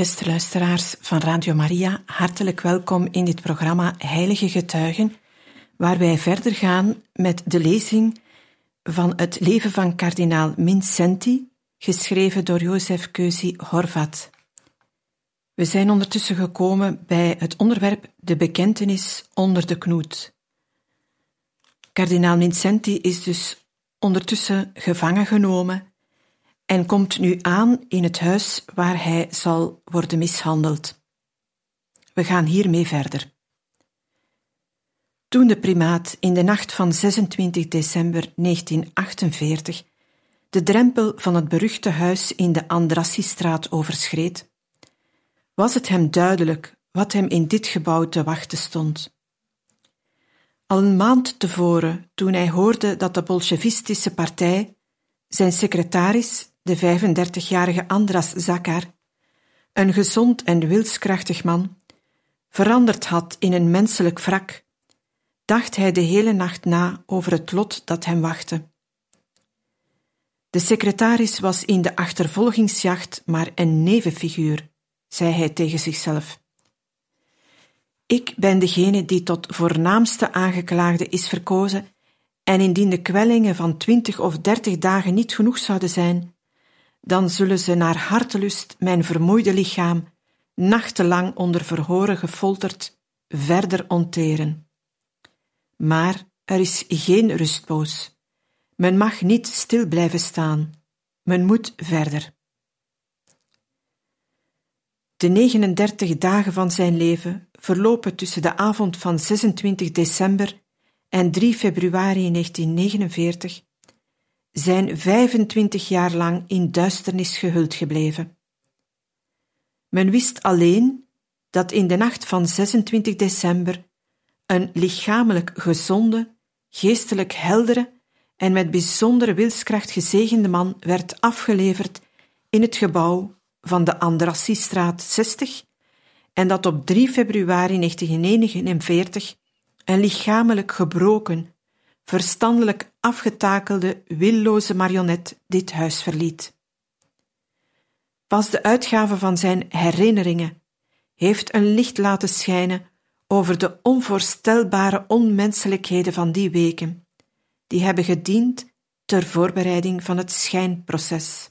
Beste luisteraars van Radio Maria, hartelijk welkom in dit programma Heilige Getuigen, waar wij verder gaan met de lezing van het leven van kardinaal Mincenti, geschreven door Jozef Keuzi Horvat. We zijn ondertussen gekomen bij het onderwerp de bekentenis onder de knoet. Kardinaal Mincenti is dus ondertussen gevangen genomen en komt nu aan in het huis waar hij zal worden mishandeld. We gaan hiermee verder. Toen de primaat in de nacht van 26 december 1948 de drempel van het beruchte huis in de Andrassistraat overschreed, was het hem duidelijk wat hem in dit gebouw te wachten stond. Al een maand tevoren, toen hij hoorde dat de Bolsjevistische partij zijn secretaris de 35-jarige Andras Zakar, een gezond en wilskrachtig man, veranderd had in een menselijk wrak, dacht hij de hele nacht na over het lot dat hem wachtte. De secretaris was in de achtervolgingsjacht maar een nevenfiguur, zei hij tegen zichzelf. Ik ben degene die tot voornaamste aangeklaagde is verkozen, en indien de kwellingen van twintig of dertig dagen niet genoeg zouden zijn, dan zullen ze naar hartelust mijn vermoeide lichaam, nachtenlang onder verhoren gefolterd, verder onteren. Maar er is geen rustpoos. Men mag niet stil blijven staan. Men moet verder. De 39 dagen van zijn leven verlopen tussen de avond van 26 december en 3 februari 1949 zijn 25 jaar lang in duisternis gehuld gebleven. Men wist alleen dat in de nacht van 26 december een lichamelijk gezonde, geestelijk heldere en met bijzondere wilskracht gezegende man werd afgeleverd in het gebouw van de Andrassistraat 60 en dat op 3 februari 1949 een lichamelijk gebroken, verstandelijk afgetakelde, willoze marionet dit huis verliet. Pas de uitgave van zijn herinneringen heeft een licht laten schijnen over de onvoorstelbare onmenselijkheden van die weken, die hebben gediend ter voorbereiding van het schijnproces.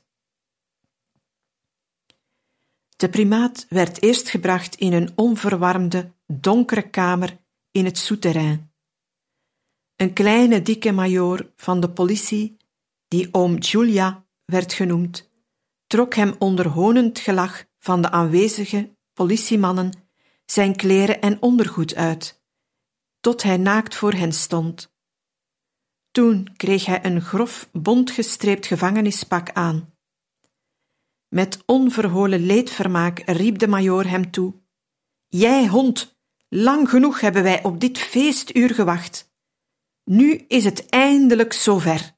De primaat werd eerst gebracht in een onverwarmde, donkere kamer in het souterrain een kleine dikke majoor van de politie, die oom Julia werd genoemd, trok hem onder honend gelach van de aanwezige politiemannen zijn kleren en ondergoed uit, tot hij naakt voor hen stond. Toen kreeg hij een grof, bontgestreept gevangenispak aan. Met onverholen leedvermaak riep de majoor hem toe: Jij hond, lang genoeg hebben wij op dit feestuur gewacht. Nu is het eindelijk zover.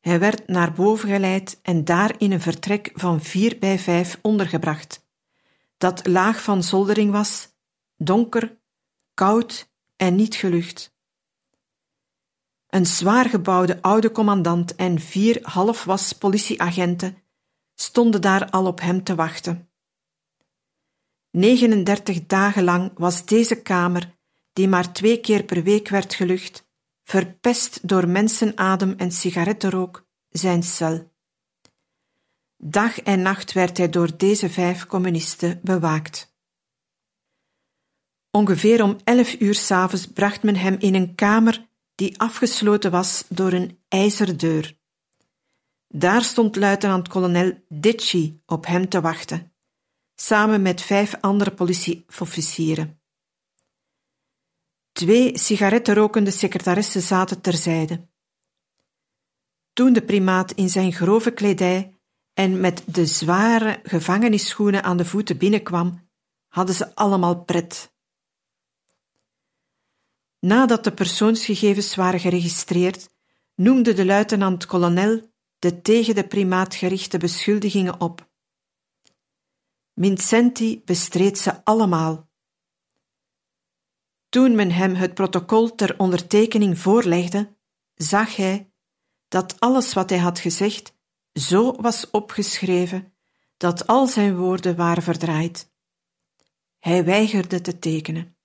Hij werd naar boven geleid en daar in een vertrek van vier bij vijf ondergebracht, dat laag van zoldering was, donker, koud en niet gelucht. Een zwaar gebouwde oude commandant en vier halfwas politieagenten stonden daar al op hem te wachten. 39 dagen lang was deze kamer die maar twee keer per week werd gelucht, verpest door mensenadem en sigarettenrook, zijn cel. Dag en nacht werd hij door deze vijf communisten bewaakt. Ongeveer om elf uur s'avonds bracht men hem in een kamer die afgesloten was door een ijzeren deur. Daar stond luitenant-kolonel Ditchy op hem te wachten, samen met vijf andere politieofficieren. Twee sigarettenrokende secretaressen zaten terzijde. Toen de primaat in zijn grove kledij en met de zware gevangenisschoenen aan de voeten binnenkwam, hadden ze allemaal pret. Nadat de persoonsgegevens waren geregistreerd, noemde de luitenant-kolonel de tegen de primaat gerichte beschuldigingen op. Vincenti bestreed ze allemaal. Toen men hem het protocol ter ondertekening voorlegde, zag hij dat alles wat hij had gezegd zo was opgeschreven dat al zijn woorden waren verdraaid. Hij weigerde te tekenen.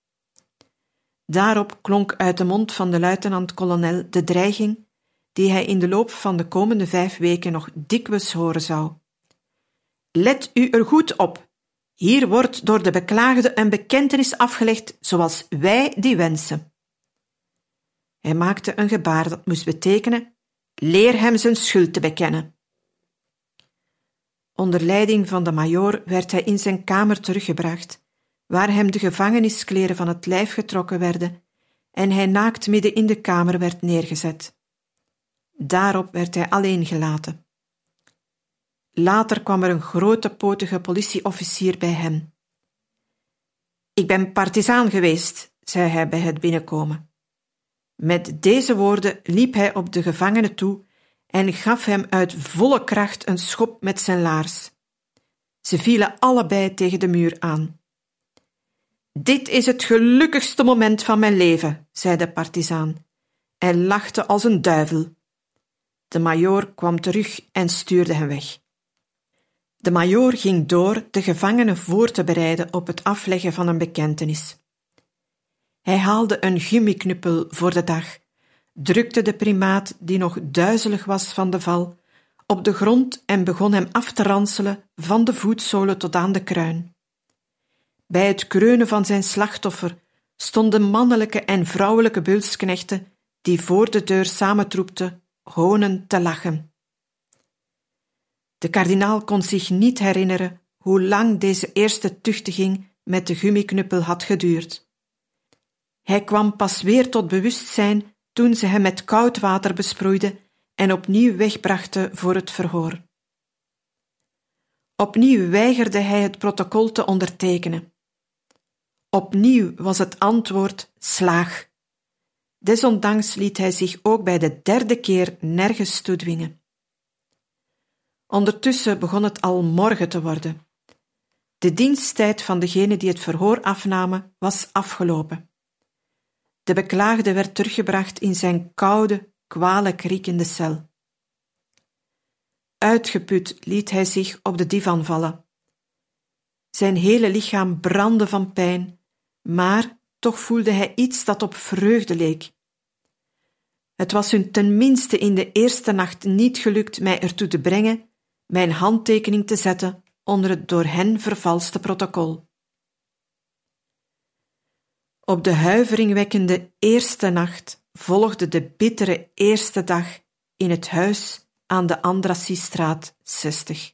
Daarop klonk uit de mond van de luitenant-kolonel de dreiging die hij in de loop van de komende vijf weken nog dikwijls horen zou. Let u er goed op. Hier wordt door de beklaagde een bekentenis afgelegd zoals wij die wensen. Hij maakte een gebaar dat moest betekenen: leer hem zijn schuld te bekennen. Onder leiding van de majoor werd hij in zijn kamer teruggebracht, waar hem de gevangeniskleren van het lijf getrokken werden en hij naakt midden in de kamer werd neergezet. Daarop werd hij alleen gelaten. Later kwam er een grote potige politieofficier bij hem. Ik ben partizaan geweest, zei hij bij het binnenkomen. Met deze woorden liep hij op de gevangene toe en gaf hem uit volle kracht een schop met zijn laars. Ze vielen allebei tegen de muur aan. Dit is het gelukkigste moment van mijn leven, zei de partizaan. Hij lachte als een duivel. De majoor kwam terug en stuurde hem weg. De majoor ging door de gevangene voor te bereiden op het afleggen van een bekentenis. Hij haalde een gummiknuppel voor de dag, drukte de primaat, die nog duizelig was van de val, op de grond en begon hem af te ranselen van de voetzolen tot aan de kruin. Bij het kreunen van zijn slachtoffer stonden mannelijke en vrouwelijke bulsknechten die voor de deur samentroepten honen te lachen. De kardinaal kon zich niet herinneren hoe lang deze eerste tuchtiging met de gummiknuppel had geduurd. Hij kwam pas weer tot bewustzijn toen ze hem met koud water besproeide en opnieuw wegbrachten voor het verhoor. Opnieuw weigerde hij het protocol te ondertekenen. Opnieuw was het antwoord slaag. Desondanks liet hij zich ook bij de derde keer nergens toedwingen. Ondertussen begon het al morgen te worden. De diensttijd van degene die het verhoor afnamen was afgelopen. De beklaagde werd teruggebracht in zijn koude, kwalijk riekende cel. Uitgeput liet hij zich op de divan vallen. Zijn hele lichaam brandde van pijn, maar toch voelde hij iets dat op vreugde leek. Het was hun tenminste in de eerste nacht niet gelukt mij ertoe te brengen mijn handtekening te zetten onder het door hen vervalste protocol. Op de huiveringwekkende eerste nacht volgde de bittere eerste dag in het huis aan de Andrassiestraat 60.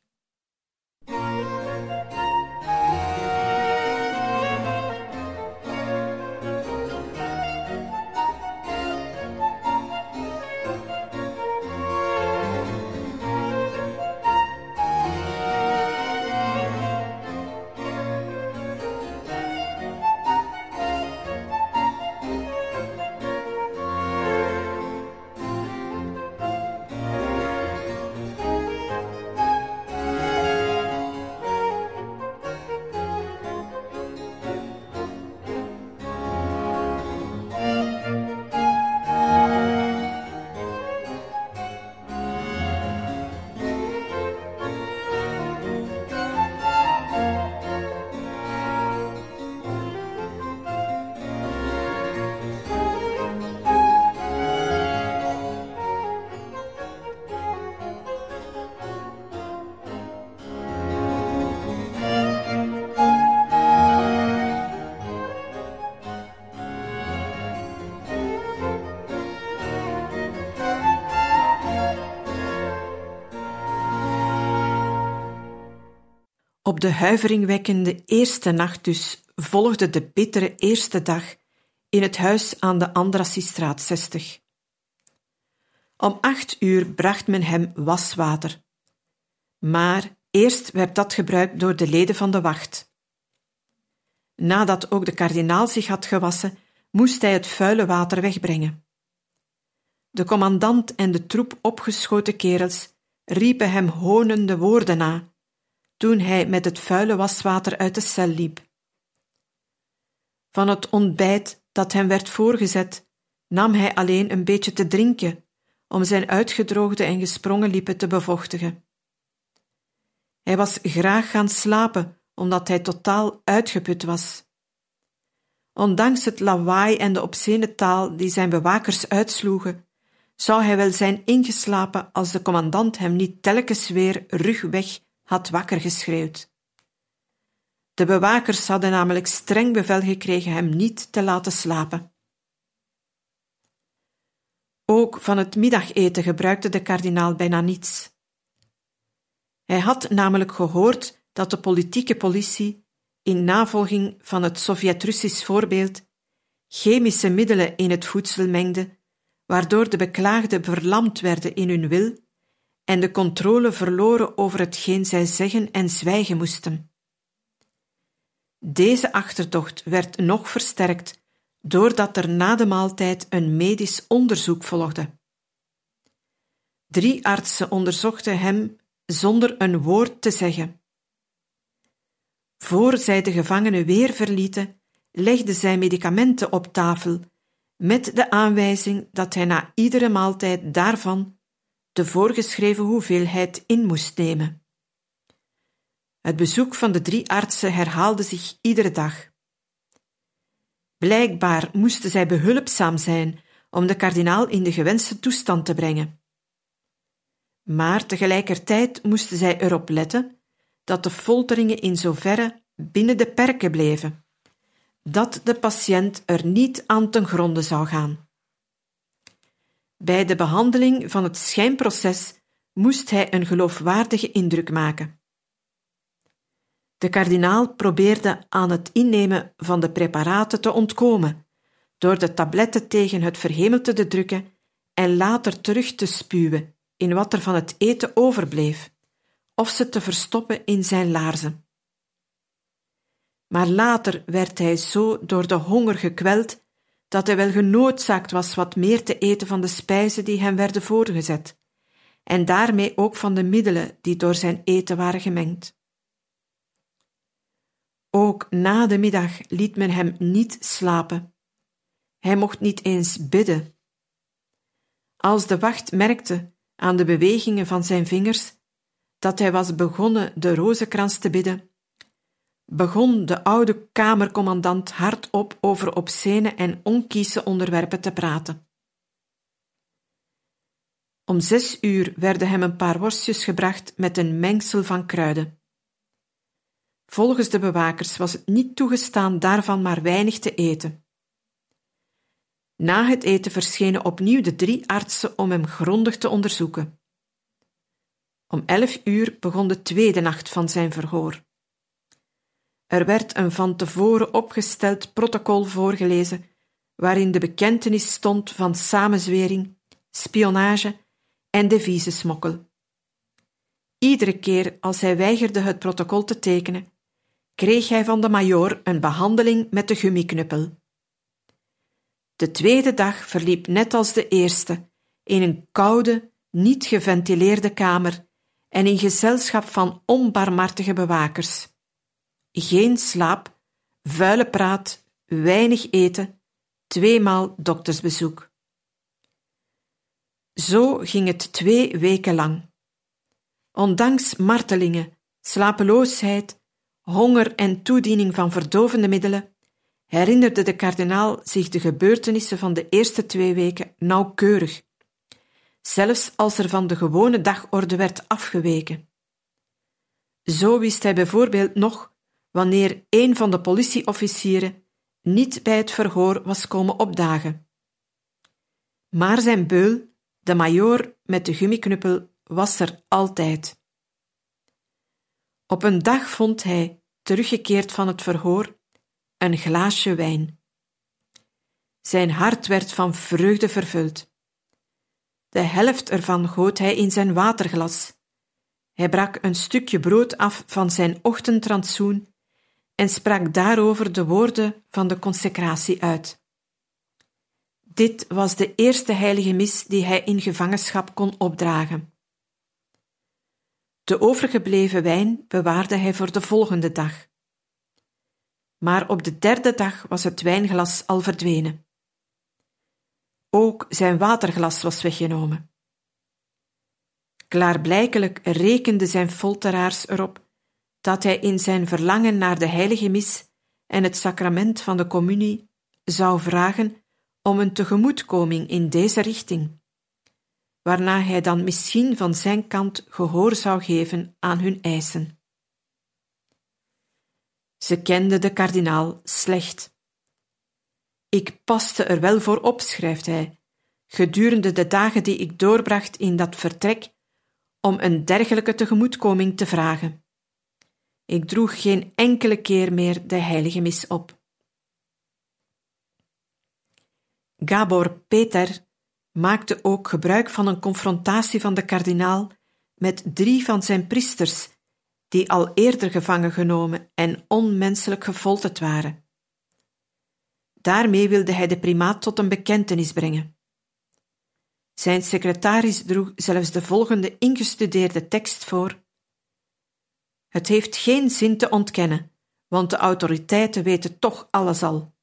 De huiveringwekkende eerste nacht dus volgde de bittere eerste dag in het huis aan de Andrassiestraat 60. Om acht uur bracht men hem waswater. Maar eerst werd dat gebruikt door de leden van de wacht. Nadat ook de kardinaal zich had gewassen, moest hij het vuile water wegbrengen. De commandant en de troep opgeschoten kerels riepen hem honende woorden na, toen hij met het vuile waswater uit de cel liep. Van het ontbijt dat hem werd voorgezet, nam hij alleen een beetje te drinken om zijn uitgedroogde en gesprongen lippen te bevochtigen. Hij was graag gaan slapen, omdat hij totaal uitgeput was. Ondanks het lawaai en de obscene taal die zijn bewakers uitsloegen, zou hij wel zijn ingeslapen als de commandant hem niet telkens weer rugweg had wakker geschreeuwd. De bewakers hadden namelijk streng bevel gekregen hem niet te laten slapen. Ook van het middageten gebruikte de kardinaal bijna niets. Hij had namelijk gehoord dat de politieke politie, in navolging van het Sovjet-Russisch voorbeeld, chemische middelen in het voedsel mengde, waardoor de beklaagden verlamd werden in hun wil en de controle verloren over hetgeen zij zeggen en zwijgen moesten. Deze achterdocht werd nog versterkt doordat er na de maaltijd een medisch onderzoek volgde. Drie artsen onderzochten hem zonder een woord te zeggen. Voor zij de gevangene weer verlieten, legden zij medicamenten op tafel, met de aanwijzing dat hij na iedere maaltijd daarvan de voorgeschreven hoeveelheid in moest nemen. Het bezoek van de drie artsen herhaalde zich iedere dag. Blijkbaar moesten zij behulpzaam zijn om de kardinaal in de gewenste toestand te brengen. Maar tegelijkertijd moesten zij erop letten dat de folteringen in zoverre binnen de perken bleven, dat de patiënt er niet aan ten gronde zou gaan. Bij de behandeling van het schijnproces moest hij een geloofwaardige indruk maken. De kardinaal probeerde aan het innemen van de preparaten te ontkomen, door de tabletten tegen het verhemelte te drukken en later terug te spuwen in wat er van het eten overbleef, of ze te verstoppen in zijn laarzen. Maar later werd hij zo door de honger gekweld dat hij wel genoodzaakt was wat meer te eten van de spijzen die hem werden voorgezet, en daarmee ook van de middelen die door zijn eten waren gemengd. Ook na de middag liet men hem niet slapen. Hij mocht niet eens bidden. Als de wacht merkte aan de bewegingen van zijn vingers dat hij was begonnen de rozenkrans te bidden, begon de oude kamercommandant hardop over obscene en onkiese onderwerpen te praten. Om zes uur werden hem een paar worstjes gebracht met een mengsel van kruiden. Volgens de bewakers was het niet toegestaan daarvan maar weinig te eten. Na het eten verschenen opnieuw de drie artsen om hem grondig te onderzoeken. Om elf uur begon de tweede nacht van zijn verhoor. Er werd een van tevoren opgesteld protocol voorgelezen, waarin de bekentenis stond van samenzwering, spionage en devizesmokkel. Iedere keer als hij weigerde het protocol te tekenen, kreeg hij van de majoor een behandeling met de gummiknuppel. De tweede dag verliep net als de eerste, in een koude, niet geventileerde kamer en in gezelschap van onbarmhartige bewakers. Geen slaap, vuile praat, weinig eten, tweemaal doktersbezoek. Zo ging het twee weken lang. Ondanks martelingen, slapeloosheid honger en toediening van verdovende middelen, herinnerde de kardinaal zich de gebeurtenissen van de eerste twee weken nauwkeurig, zelfs als er van de gewone dagorde werd afgeweken. Zo wist hij bijvoorbeeld nog wanneer een van de politieofficieren niet bij het verhoor was komen opdagen. Maar zijn beul, de majoor met de gummiknuppel, was er altijd. Op een dag vond hij, teruggekeerd van het verhoor, een glaasje wijn. Zijn hart werd van vreugde vervuld. De helft ervan goot hij in zijn waterglas. Hij brak een stukje brood af van zijn ochtendrantsoen en sprak daarover de woorden van de consecratie uit. Dit was de eerste heilige mis die hij in gevangenschap kon opdragen. De overgebleven wijn bewaarde hij voor de volgende dag. Maar op de derde dag was het wijnglas al verdwenen. Ook zijn waterglas was weggenomen. Klaarblijkelijk rekenden zijn folteraars erop dat hij in zijn verlangen naar de heilige mis en het sacrament van de communie zou vragen om een tegemoetkoming in deze richting, waarna hij dan misschien van zijn kant gehoor zou geven aan hun eisen. Ze kende de kardinaal slecht. Ik paste er wel voor op, schrijft hij, gedurende de dagen die ik doorbracht in dat vertrek, om een dergelijke tegemoetkoming te vragen. Ik droeg geen enkele keer meer de heilige mis op. Gabor Peter maakte ook gebruik van een confrontatie van de kardinaal met drie van zijn priesters, die al eerder gevangen genomen en onmenselijk gefolterd waren. Daarmee wilde hij de primaat tot een bekentenis brengen. Zijn secretaris droeg zelfs de volgende ingestudeerde tekst voor. Het heeft geen zin te ontkennen, want de autoriteiten weten toch alles al.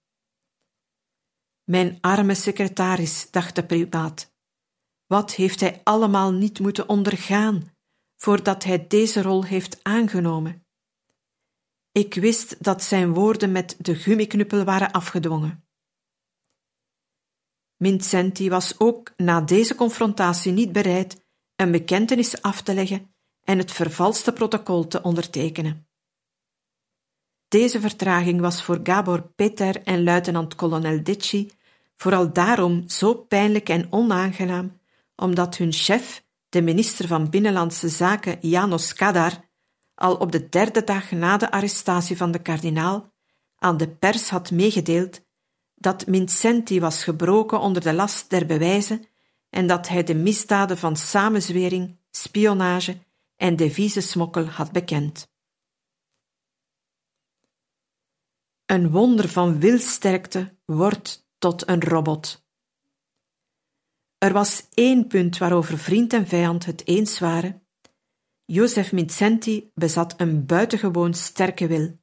Mijn arme secretaris, dacht de primaat. Wat heeft hij allemaal niet moeten ondergaan voordat hij deze rol heeft aangenomen? Ik wist dat zijn woorden met de gummiknuppel waren afgedwongen. Vincenti was ook na deze confrontatie niet bereid een bekentenis af te leggen en het vervalste protocol te ondertekenen. Deze vertraging was voor Gabor Peter en luitenant-kolonel Dicci vooral daarom zo pijnlijk en onaangenaam, omdat hun chef, de minister van Binnenlandse Zaken Janos Kadar, al op de derde dag na de arrestatie van de kardinaal aan de pers had meegedeeld dat Mincenti was gebroken onder de last der bewijzen en dat hij de misdaden van samenzwering, spionage en devizesmokkel had bekend. Een wonder van wilsterkte wordt tot een robot. Er was één punt waarover vriend en vijand het eens waren. Joseph Mincenti bezat een buitengewoon sterke wil.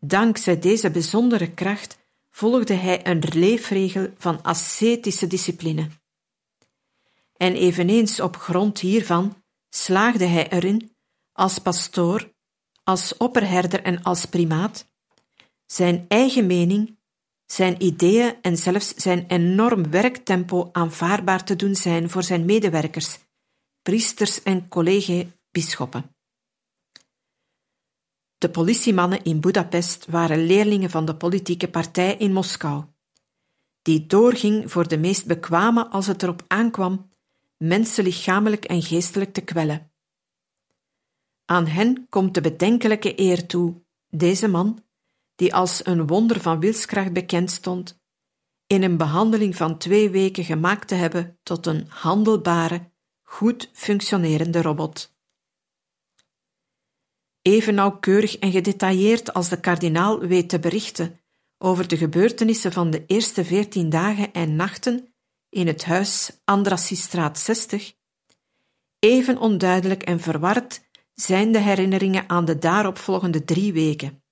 Dankzij deze bijzondere kracht volgde hij een leefregel van ascetische discipline. En eveneens op grond hiervan slaagde hij erin, als pastoor, als opperherder en als primaat, zijn eigen mening, zijn ideeën en zelfs zijn enorm werktempo aanvaardbaar te doen zijn voor zijn medewerkers, priesters en collega-bisschoppen. De politiemannen in Budapest waren leerlingen van de politieke partij in Moskou, die doorging voor de meest bekwame als het erop aankwam mensen lichamelijk en geestelijk te kwellen. Aan hen komt de bedenkelijke eer toe, deze man, die als een wonder van wilskracht bekend stond, in een behandeling van twee weken gemaakt te hebben tot een handelbare, goed functionerende robot. Even nauwkeurig en gedetailleerd als de kardinaal weet te berichten over de gebeurtenissen van de eerste veertien dagen en nachten in het huis Andrassistraat 60, even onduidelijk en verward zijn de herinneringen aan de daaropvolgende drie weken.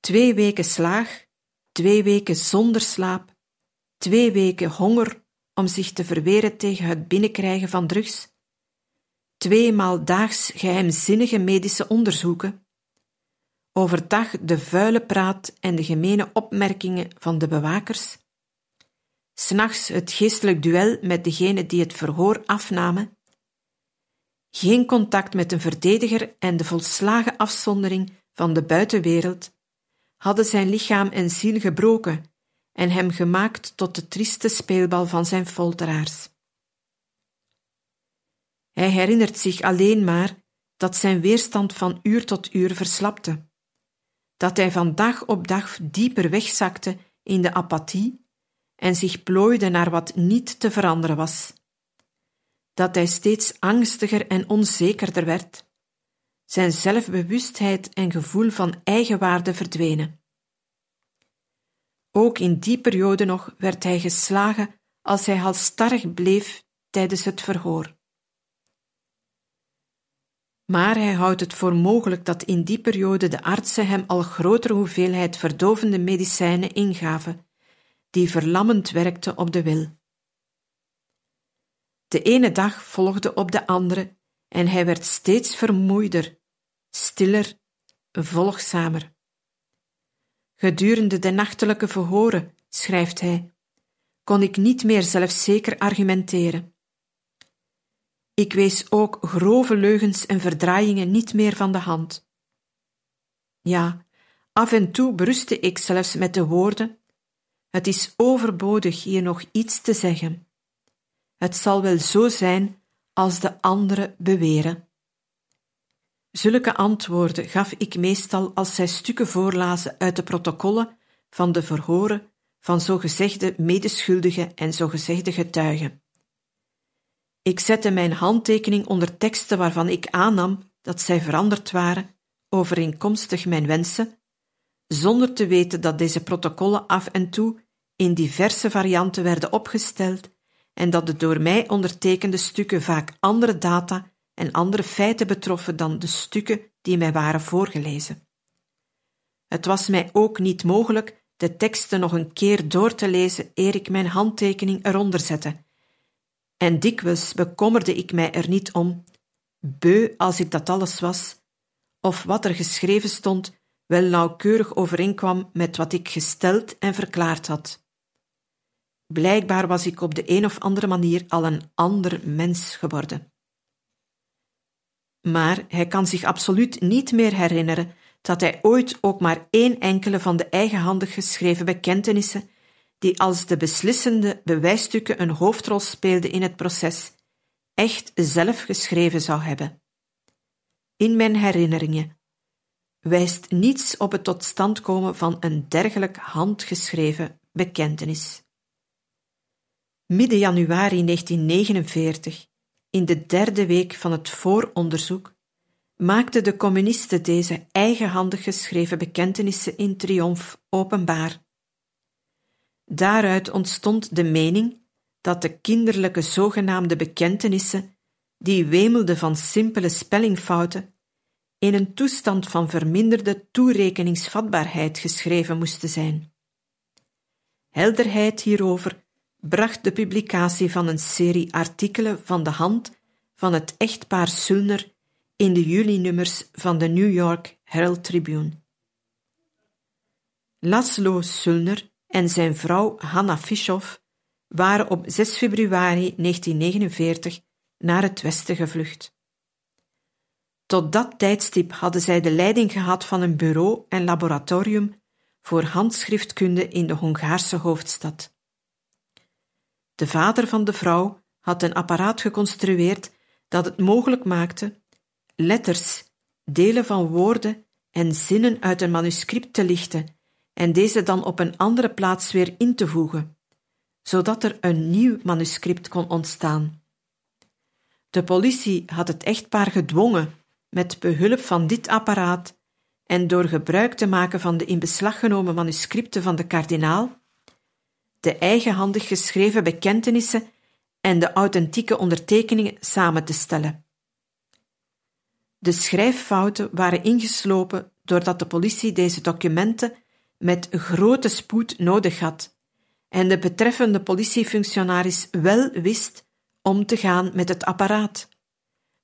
Twee weken slaag, twee weken zonder slaap, twee weken honger om zich te verweren tegen het binnenkrijgen van drugs, tweemaal daags geheimzinnige medische onderzoeken, overdag de vuile praat en de gemene opmerkingen van de bewakers, s'nachts het geestelijk duel met degene die het verhoor afnamen, geen contact met een verdediger en de volslagen afzondering van de buitenwereld hadden zijn lichaam en ziel gebroken en hem gemaakt tot de trieste speelbal van zijn folteraars. Hij herinnert zich alleen maar dat zijn weerstand van uur tot uur verslapte, dat hij van dag op dag dieper wegzakte in de apathie en zich plooide naar wat niet te veranderen was. Dat hij steeds angstiger en onzekerder werd. Zijn zelfbewustheid en gevoel van eigenwaarde verdwenen. Ook in die periode nog werd hij geslagen als hij halstarrig bleef tijdens het verhoor. Maar hij houdt het voor mogelijk dat in die periode de artsen hem al grotere hoeveelheid verdovende medicijnen ingaven, die verlammend werkten op de wil. De ene dag volgde op de andere en hij werd steeds vermoeider, stiller, volgzamer. Gedurende de nachtelijke verhoren, schrijft hij, kon ik niet meer zelfzeker argumenteren. Ik wees ook grove leugens en verdraaiingen niet meer van de hand. Ja, af en toe berustte ik zelfs met de woorden: Het is overbodig hier nog iets te zeggen. Het zal wel zo zijn als de anderen beweren. Zulke antwoorden gaf ik meestal als zij stukken voorlazen uit de protocollen van de verhoren van zogezegde medeschuldigen en zogezegde getuigen. Ik zette mijn handtekening onder teksten waarvan ik aannam dat zij veranderd waren, overeenkomstig mijn wensen, zonder te weten dat deze protocollen af en toe in diverse varianten werden opgesteld en dat de door mij ondertekende stukken vaak andere data en andere feiten betroffen dan de stukken die mij waren voorgelezen. Het was mij ook niet mogelijk de teksten nog een keer door te lezen eer ik mijn handtekening eronder zette en dikwijls bekommerde ik mij er niet om, beu als ik dat alles was, of wat er geschreven stond wel nauwkeurig overeenkwam met wat ik gesteld en verklaard had. Blijkbaar was ik op de een of andere manier al een ander mens geworden. Maar hij kan zich absoluut niet meer herinneren dat hij ooit ook maar één enkele van de eigenhandig geschreven bekentenissen die als de beslissende bewijsstukken een hoofdrol speelden in het proces, echt zelf geschreven zou hebben. In mijn herinneringen wijst niets op het tot stand komen van een dergelijk handgeschreven bekentenis. Midden januari 1949, in de derde week van het vooronderzoek, maakten de communisten deze eigenhandig geschreven bekentenissen in triomf openbaar Daaruit ontstond de mening dat de kinderlijke zogenaamde bekentenissen, die wemelden van simpele spellingfouten, in een toestand van verminderde toerekeningsvatbaarheid geschreven moesten zijn. Helderheid hierover bracht de publicatie van een serie artikelen van de hand van het echtpaar Sulner in de juli-nummers van de New York Herald Tribune. Laszlo Sulner en zijn vrouw Hanna Fischoff waren op 6 februari 1949 naar het westen gevlucht. Tot dat tijdstip hadden zij de leiding gehad van een bureau en laboratorium voor handschriftkunde in de Hongaarse hoofdstad. De vader van de vrouw had een apparaat geconstrueerd dat het mogelijk maakte letters, delen van woorden en zinnen uit een manuscript te lichten en deze dan op een andere plaats weer in te voegen, zodat er een nieuw manuscript kon ontstaan. De politie had het echtpaar gedwongen, met behulp van dit apparaat en door gebruik te maken van de in beslag genomen manuscripten van de kardinaal, de eigenhandig geschreven bekentenissen en de authentieke ondertekeningen samen te stellen. De schrijffouten waren ingeslopen doordat de politie deze documenten met grote spoed nodig had en de betreffende politiefunctionaris wel wist om te gaan met het apparaat,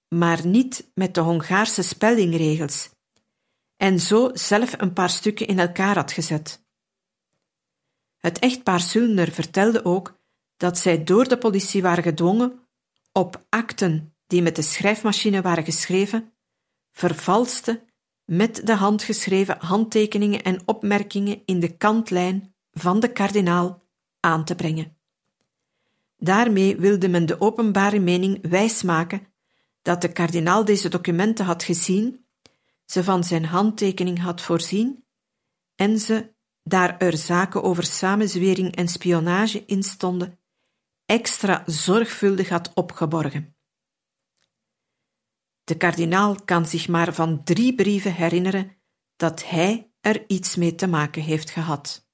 maar niet met de Hongaarse spellingregels, en zo zelf een paar stukken in elkaar had gezet. Het echtpaar Sulner vertelde ook dat zij door de politie waren gedwongen op akten die met de schrijfmachine waren geschreven, vervalste met de handgeschreven handtekeningen en opmerkingen in de kantlijn van de kardinaal aan te brengen. Daarmee wilde men de openbare mening wijsmaken dat de kardinaal deze documenten had gezien, ze van zijn handtekening had voorzien en ze, daar er zaken over samenzwering en spionage in stonden, extra zorgvuldig had opgeborgen. De kardinaal kan zich maar van drie brieven herinneren dat hij er iets mee te maken heeft gehad.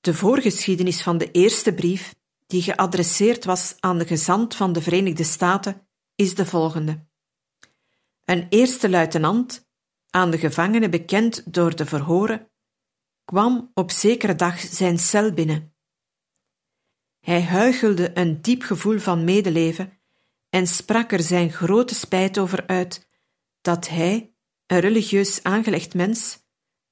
De voorgeschiedenis van de eerste brief, die geadresseerd was aan de gezant van de Verenigde Staten, is de volgende. Een eerste luitenant, aan de gevangene bekend door de verhoren, kwam op zekere dag zijn cel binnen. Hij huichelde een diep gevoel van medeleven en sprak er zijn grote spijt over uit dat hij, een religieus aangelegd mens,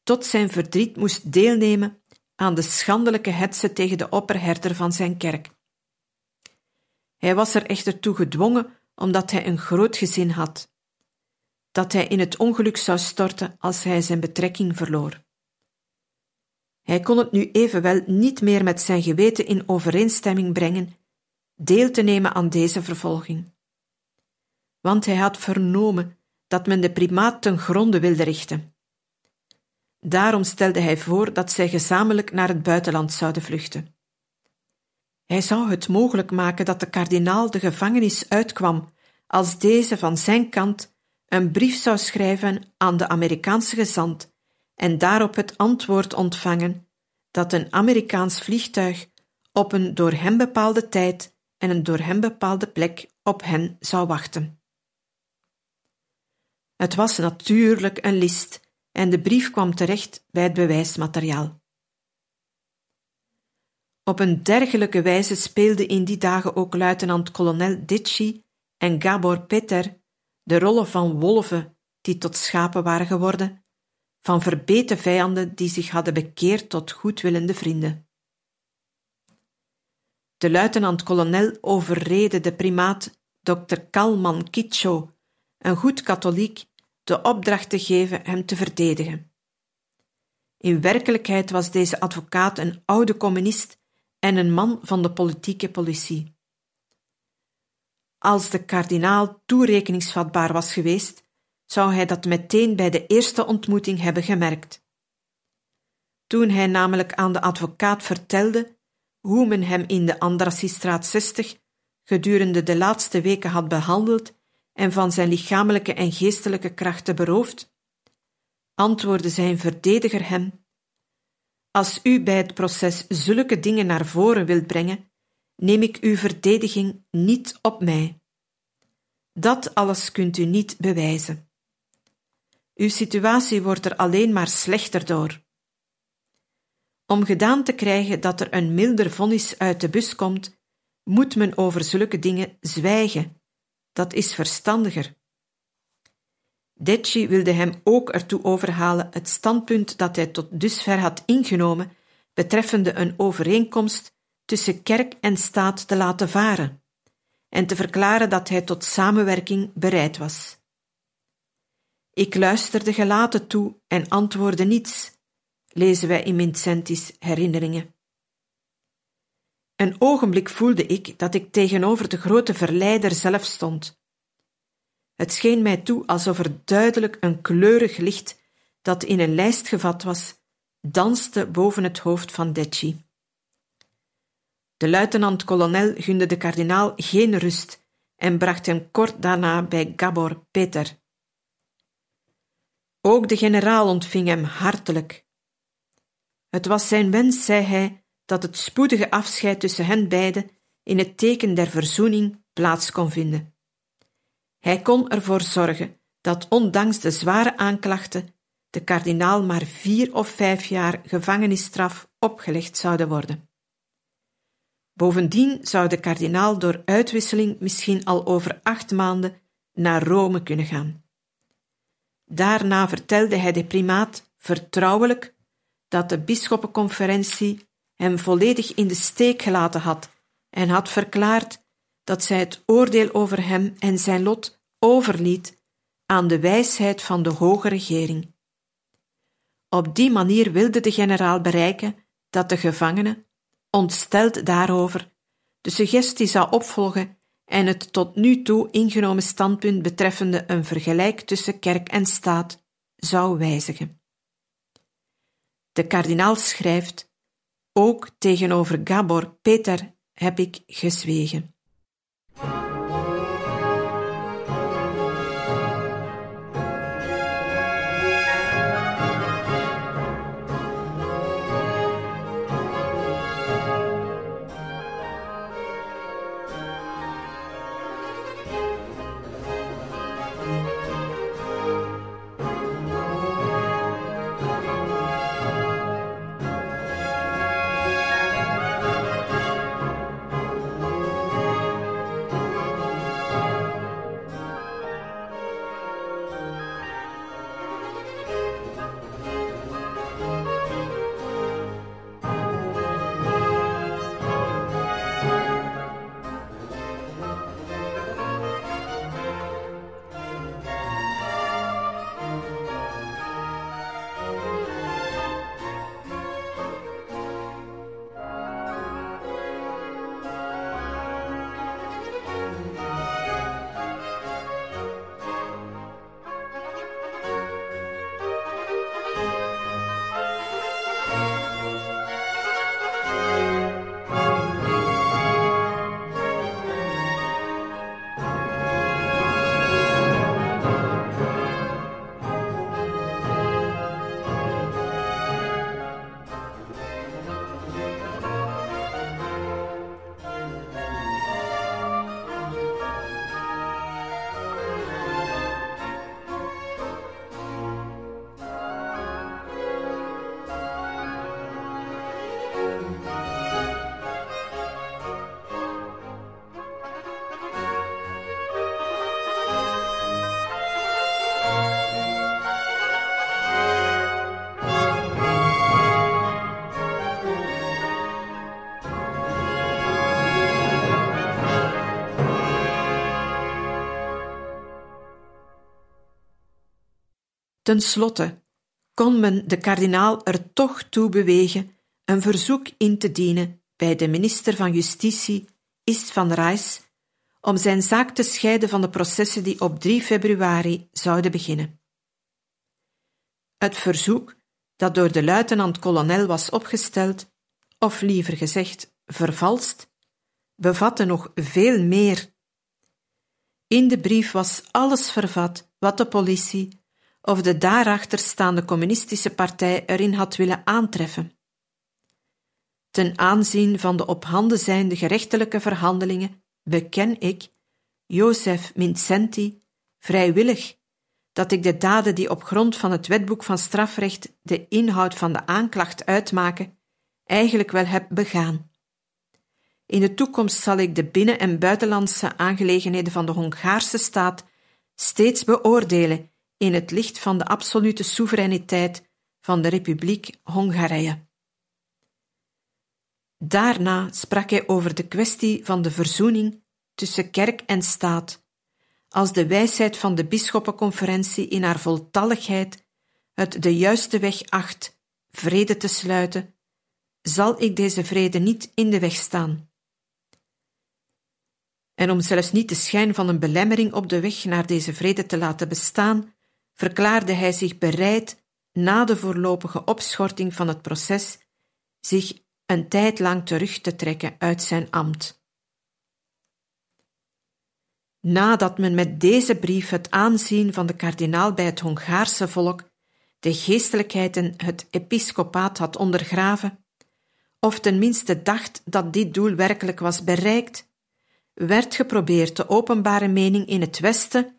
tot zijn verdriet moest deelnemen aan de schandelijke hetze tegen de opperherder van zijn kerk. Hij was er echter toe gedwongen omdat hij een groot gezin had, dat hij in het ongeluk zou storten als hij zijn betrekking verloor. Hij kon het nu evenwel niet meer met zijn geweten in overeenstemming brengen deel te nemen aan deze vervolging. Want hij had vernomen dat men de primaat ten gronde wilde richten. Daarom stelde hij voor dat zij gezamenlijk naar het buitenland zouden vluchten. Hij zou het mogelijk maken dat de kardinaal de gevangenis uitkwam als deze van zijn kant een brief zou schrijven aan de Amerikaanse gezant en daarop het antwoord ontvangen dat een Amerikaans vliegtuig op een door hem bepaalde tijd en een door hem bepaalde plek op hen zou wachten. Het was natuurlijk een list en de brief kwam terecht bij het bewijsmateriaal. Op een dergelijke wijze speelden in die dagen ook luitenant-kolonel Ditchy en Gabor Peter de rollen van wolven die tot schapen waren geworden, van verbeten vijanden die zich hadden bekeerd tot goedwillende vrienden. De luitenant-kolonel overrede de primaat Dr. Kalman Kitcho, een goed katholiek, de opdracht te geven hem te verdedigen. In werkelijkheid was deze advocaat een oude communist en een man van de politieke politie. Als de kardinaal toerekeningsvatbaar was geweest, zou hij dat meteen bij de eerste ontmoeting hebben gemerkt. Toen hij namelijk aan de advocaat vertelde hoe men hem in de Andrassiestraat 60 gedurende de laatste weken had behandeld en van zijn lichamelijke en geestelijke krachten beroofd, antwoordde zijn verdediger hem: Als u bij het proces zulke dingen naar voren wilt brengen, neem ik uw verdediging niet op mij. Dat alles kunt u niet bewijzen. Uw situatie wordt er alleen maar slechter door. Om gedaan te krijgen dat er een milder vonnis uit de bus komt, moet men over zulke dingen zwijgen. Dat is verstandiger. Decci wilde hem ook ertoe overhalen het standpunt dat hij tot dusver had ingenomen betreffende een overeenkomst tussen kerk en staat te laten varen en te verklaren dat hij tot samenwerking bereid was. Ik luisterde gelaten toe en antwoordde niets, lezen wij in Vincenti's herinneringen. Een ogenblik voelde ik dat ik tegenover de grote verleider zelf stond. Het scheen mij toe alsof er duidelijk een kleurig licht dat in een lijst gevat was, danste boven het hoofd van Decci. De luitenant-kolonel gunde de kardinaal geen rust en bracht hem kort daarna bij Gabor Peter. Ook de generaal ontving hem hartelijk. Het was zijn wens, zei hij, dat het spoedige afscheid tussen hen beiden in het teken der verzoening plaats kon vinden. Hij kon ervoor zorgen dat ondanks de zware aanklachten de kardinaal maar vier of vijf jaar gevangenisstraf opgelegd zouden worden. Bovendien zou de kardinaal door uitwisseling misschien al over acht maanden naar Rome kunnen gaan. Daarna vertelde hij de primaat vertrouwelijk dat de bisschoppenconferentie hem volledig in de steek gelaten had en had verklaard dat zij het oordeel over hem en zijn lot overliet aan de wijsheid van de hoge regering. Op die manier wilde de generaal bereiken dat de gevangene, ontsteld daarover, de suggestie zou opvolgen en het tot nu toe ingenomen standpunt betreffende een vergelijk tussen kerk en staat zou wijzigen. De kardinaal schrijft: Ook tegenover Gabor Peter heb ik gezwegen. Ten slotte kon men de kardinaal er toch toe bewegen een verzoek in te dienen bij de minister van Justitie, Ist van Rijs, om zijn zaak te scheiden van de processen die op 3 februari zouden beginnen. Het verzoek, dat door de luitenant-kolonel was opgesteld, of liever gezegd vervalst, bevatte nog veel meer. In de brief was alles vervat wat de politie of de daarachter staande communistische partij erin had willen aantreffen. Ten aanzien van de op handen zijnde gerechtelijke verhandelingen beken ik, Jozef Mincenti, vrijwillig dat ik de daden die op grond van het wetboek van strafrecht de inhoud van de aanklacht uitmaken, eigenlijk wel heb begaan. In de toekomst zal ik de binnen- en buitenlandse aangelegenheden van de Hongaarse staat steeds beoordelen in het licht van de absolute soevereiniteit van de Republiek Hongarije. Daarna sprak hij over de kwestie van de verzoening tussen kerk en staat, als de wijsheid van de bisschoppenconferentie in haar voltalligheid het de juiste weg acht vrede te sluiten, zal ik deze vrede niet in de weg staan. En om zelfs niet de schijn van een belemmering op de weg naar deze vrede te laten bestaan, verklaarde hij zich bereid na de voorlopige opschorting van het proces zich een tijd lang terug te trekken uit zijn ambt. Nadat men met deze brief het aanzien van de kardinaal bij het Hongaarse volk, de geestelijkheid en het episcopaat had ondergraven, of tenminste dacht dat dit doel werkelijk was bereikt, werd geprobeerd de openbare mening in het Westen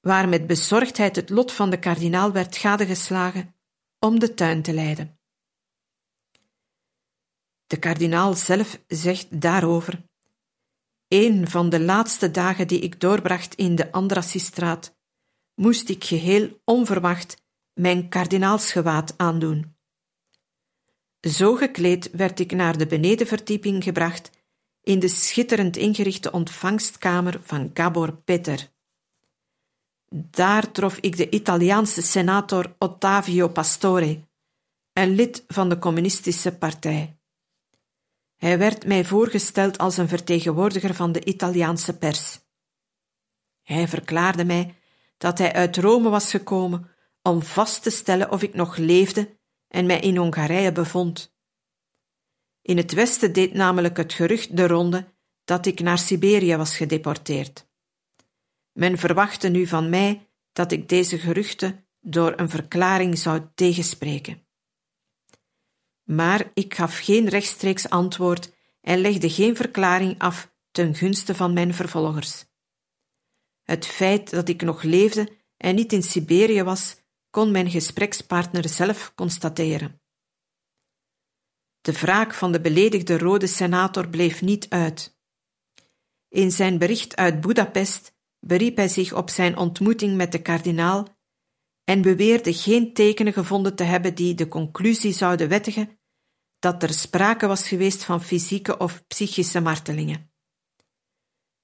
waar met bezorgdheid het lot van de kardinaal werd gadegeslagen, om de tuin te leiden. De kardinaal zelf zegt daarover: Een van de laatste dagen die ik doorbracht in de Andrassistraat, moest ik geheel onverwacht mijn kardinaalsgewaad aandoen. Zo gekleed werd ik naar de benedenverdieping gebracht in de schitterend ingerichte ontvangstkamer van Gabor Peter. Daar trof ik de Italiaanse senator Ottavio Pastore, een lid van de Communistische Partij. Hij werd mij voorgesteld als een vertegenwoordiger van de Italiaanse pers. Hij verklaarde mij dat hij uit Rome was gekomen om vast te stellen of ik nog leefde en mij in Hongarije bevond. In het Westen deed namelijk het gerucht de ronde dat ik naar Siberië was gedeporteerd. Men verwachtte nu van mij dat ik deze geruchten door een verklaring zou tegenspreken. Maar ik gaf geen rechtstreeks antwoord en legde geen verklaring af ten gunste van mijn vervolgers. Het feit dat ik nog leefde en niet in Siberië was, kon mijn gesprekspartner zelf constateren. De wraak van de beledigde rode senator bleef niet uit. In zijn bericht uit Budapest beriep hij zich op zijn ontmoeting met de kardinaal en beweerde geen tekenen gevonden te hebben die de conclusie zouden wettigen dat er sprake was geweest van fysieke of psychische martelingen.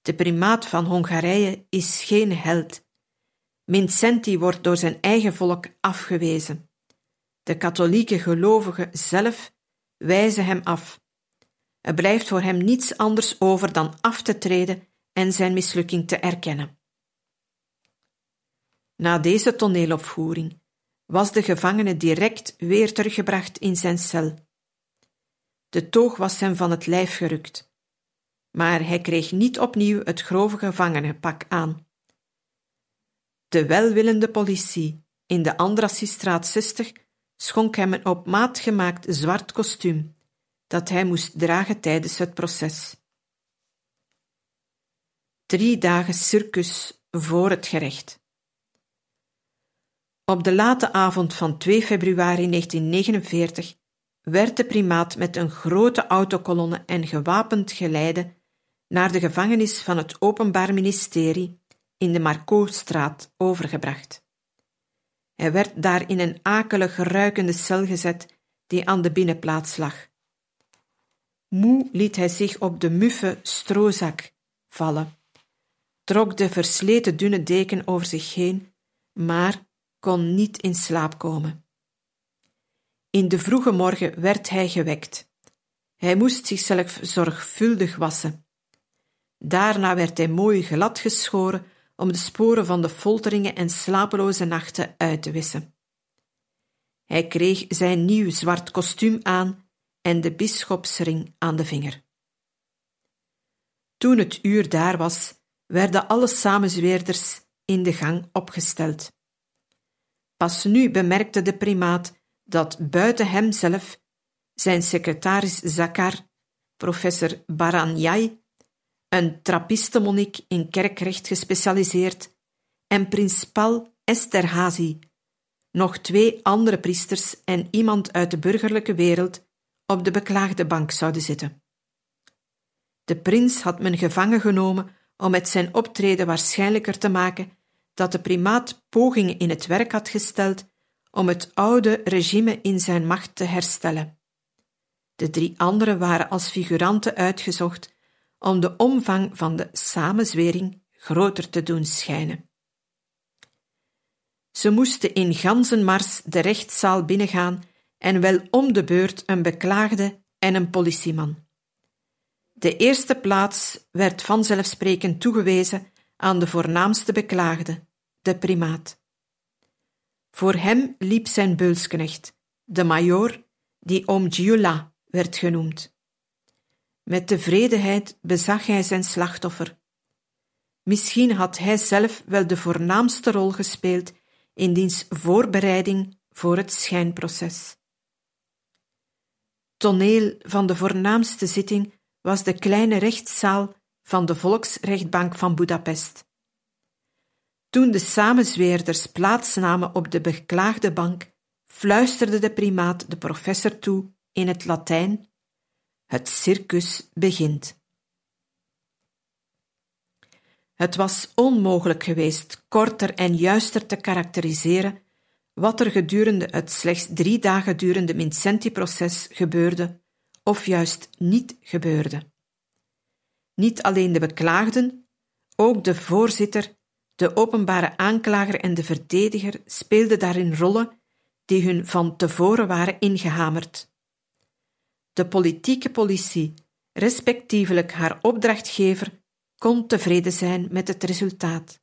De primaat van Hongarije is geen held. Vincenti wordt door zijn eigen volk afgewezen. De katholieke gelovigen zelf wijzen hem af. Er blijft voor hem niets anders over dan af te treden en zijn mislukking te erkennen. Na deze toneelopvoering was de gevangene direct weer teruggebracht in zijn cel. De toog was hem van het lijf gerukt, maar hij kreeg niet opnieuw het grove gevangenenpak aan. De welwillende politie in de Andrassiestraat 60 schonk hem een op maat gemaakt zwart kostuum dat hij moest dragen tijdens het proces. Drie dagen circus voor het gerecht. Op de late avond van 2 februari 1949 werd de primaat met een grote autokolonne en gewapend geleide naar de gevangenis van het Openbaar Ministerie in de Marcostraat overgebracht. Hij werd daar in een akelig ruikende cel gezet die aan de binnenplaats lag. Moe liet hij zich op de muffe stroozak vallen, trok de versleten dunne deken over zich heen, maar kon niet in slaap komen. In de vroege morgen werd hij gewekt. Hij moest zichzelf zorgvuldig wassen. Daarna werd hij mooi glad geschoren om de sporen van de folteringen en slapeloze nachten uit te wissen. Hij kreeg zijn nieuw zwart kostuum aan en de bisschopsring aan de vinger. Toen het uur daar was, werden alle samenzweerders in de gang opgesteld. Pas nu bemerkte de primaat dat buiten hemzelf zijn secretaris Zakar, professor Baranjai, een trappistenmonnik in kerkrecht gespecialiseerd, en prins Paul Esterhazy, nog twee andere priesters en iemand uit de burgerlijke wereld op de beklaagde bank zouden zitten. De prins had men gevangen genomen om met zijn optreden waarschijnlijker te maken dat de primaat pogingen in het werk had gesteld om het oude regime in zijn macht te herstellen. De drie anderen waren als figuranten uitgezocht om de omvang van de samenzwering groter te doen schijnen. Ze moesten in ganzenmars de rechtszaal binnengaan en wel om de beurt een beklaagde en een politieman. De eerste plaats werd vanzelfsprekend toegewezen aan de voornaamste beklaagde, de primaat. Voor hem liep zijn beulsknecht, de majoor, die om Giula werd genoemd. Met tevredenheid bezag hij zijn slachtoffer. Misschien had hij zelf wel de voornaamste rol gespeeld in diens voorbereiding voor het schijnproces. Toneel van de voornaamste zitting was de kleine rechtszaal van de Volksrechtbank van Budapest. Toen de samenzweerders plaatsnamen op de beklaagde bank, fluisterde de primaat de professor toe in het Latijn: Het circus begint. Het was onmogelijk geweest korter en juister te karakteriseren wat er gedurende het slechts drie dagen durende Vincenti-proces gebeurde, of juist niet gebeurde. Niet alleen de beklaagden, ook de voorzitter de openbare aanklager en de verdediger speelden daarin rollen die hun van tevoren waren ingehamerd. De politieke politie, respectievelijk haar opdrachtgever, kon tevreden zijn met het resultaat.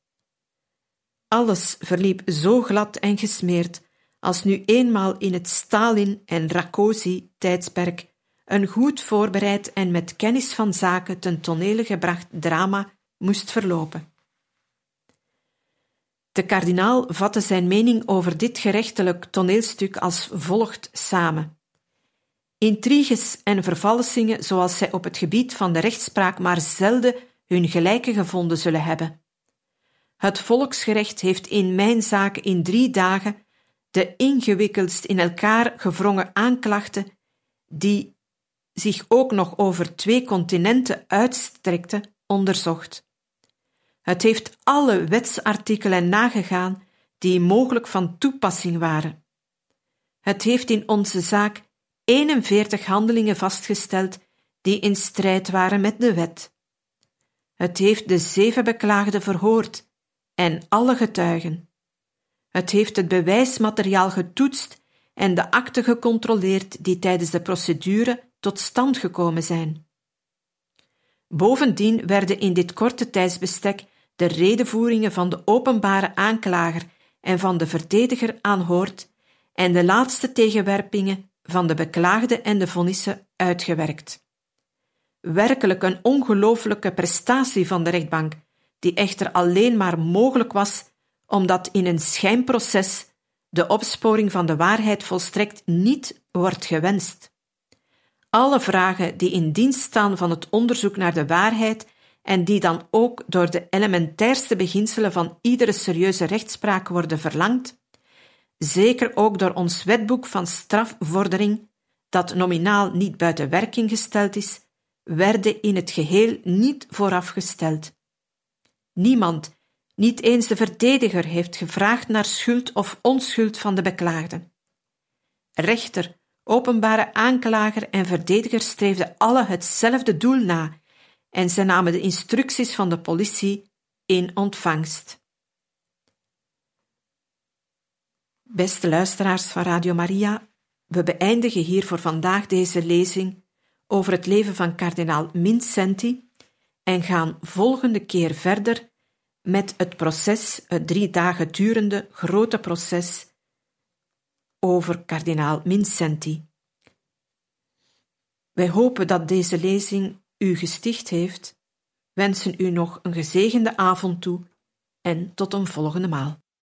Alles verliep zo glad en gesmeerd als nu eenmaal in het Stalin- en Rakosi-tijdsperk een goed voorbereid en met kennis van zaken ten tonele gebracht drama moest verlopen. De kardinaal vatte zijn mening over dit gerechtelijk toneelstuk als volgt samen. Intriges en vervalsingen zoals zij op het gebied van de rechtspraak maar zelden hun gelijke gevonden zullen hebben. Het volksgerecht heeft in mijn zaak in drie dagen de ingewikkeldst in elkaar gevrongen aanklachten, die zich ook nog over twee continenten uitstrekte, onderzocht. Het heeft alle wetsartikelen nagegaan die mogelijk van toepassing waren. Het heeft in onze zaak 41 handelingen vastgesteld die in strijd waren met de wet. Het heeft de zeven beklaagden verhoord en alle getuigen. Het heeft het bewijsmateriaal getoetst en de akten gecontroleerd die tijdens de procedure tot stand gekomen zijn. Bovendien werden in dit korte tijdsbestek de redevoeringen van de openbare aanklager en van de verdediger aanhoord en de laatste tegenwerpingen van de beklaagde en de vonnissen uitgewerkt. Werkelijk een ongelooflijke prestatie van de rechtbank, die echter alleen maar mogelijk was omdat in een schijnproces de opsporing van de waarheid volstrekt niet wordt gewenst. Alle vragen die in dienst staan van het onderzoek naar de waarheid en die dan ook door de elementairste beginselen van iedere serieuze rechtspraak worden verlangd, zeker ook door ons wetboek van strafvordering, dat nominaal niet buiten werking gesteld is, werden in het geheel niet voorafgesteld. Niemand, niet eens de verdediger, heeft gevraagd naar schuld of onschuld van de beklaagde. Rechter, openbare aanklager en verdediger streefden alle hetzelfde doel na en ze namen de instructies van de politie in ontvangst. Beste luisteraars van Radio Maria, we beëindigen hier voor vandaag deze lezing over het leven van kardinaal Mincenti en gaan volgende keer verder met het proces, het drie dagen durende grote proces over kardinaal Mincenti. Wij hopen dat deze lezing u gesticht heeft, wensen u nog een gezegende avond toe en tot een volgende maal.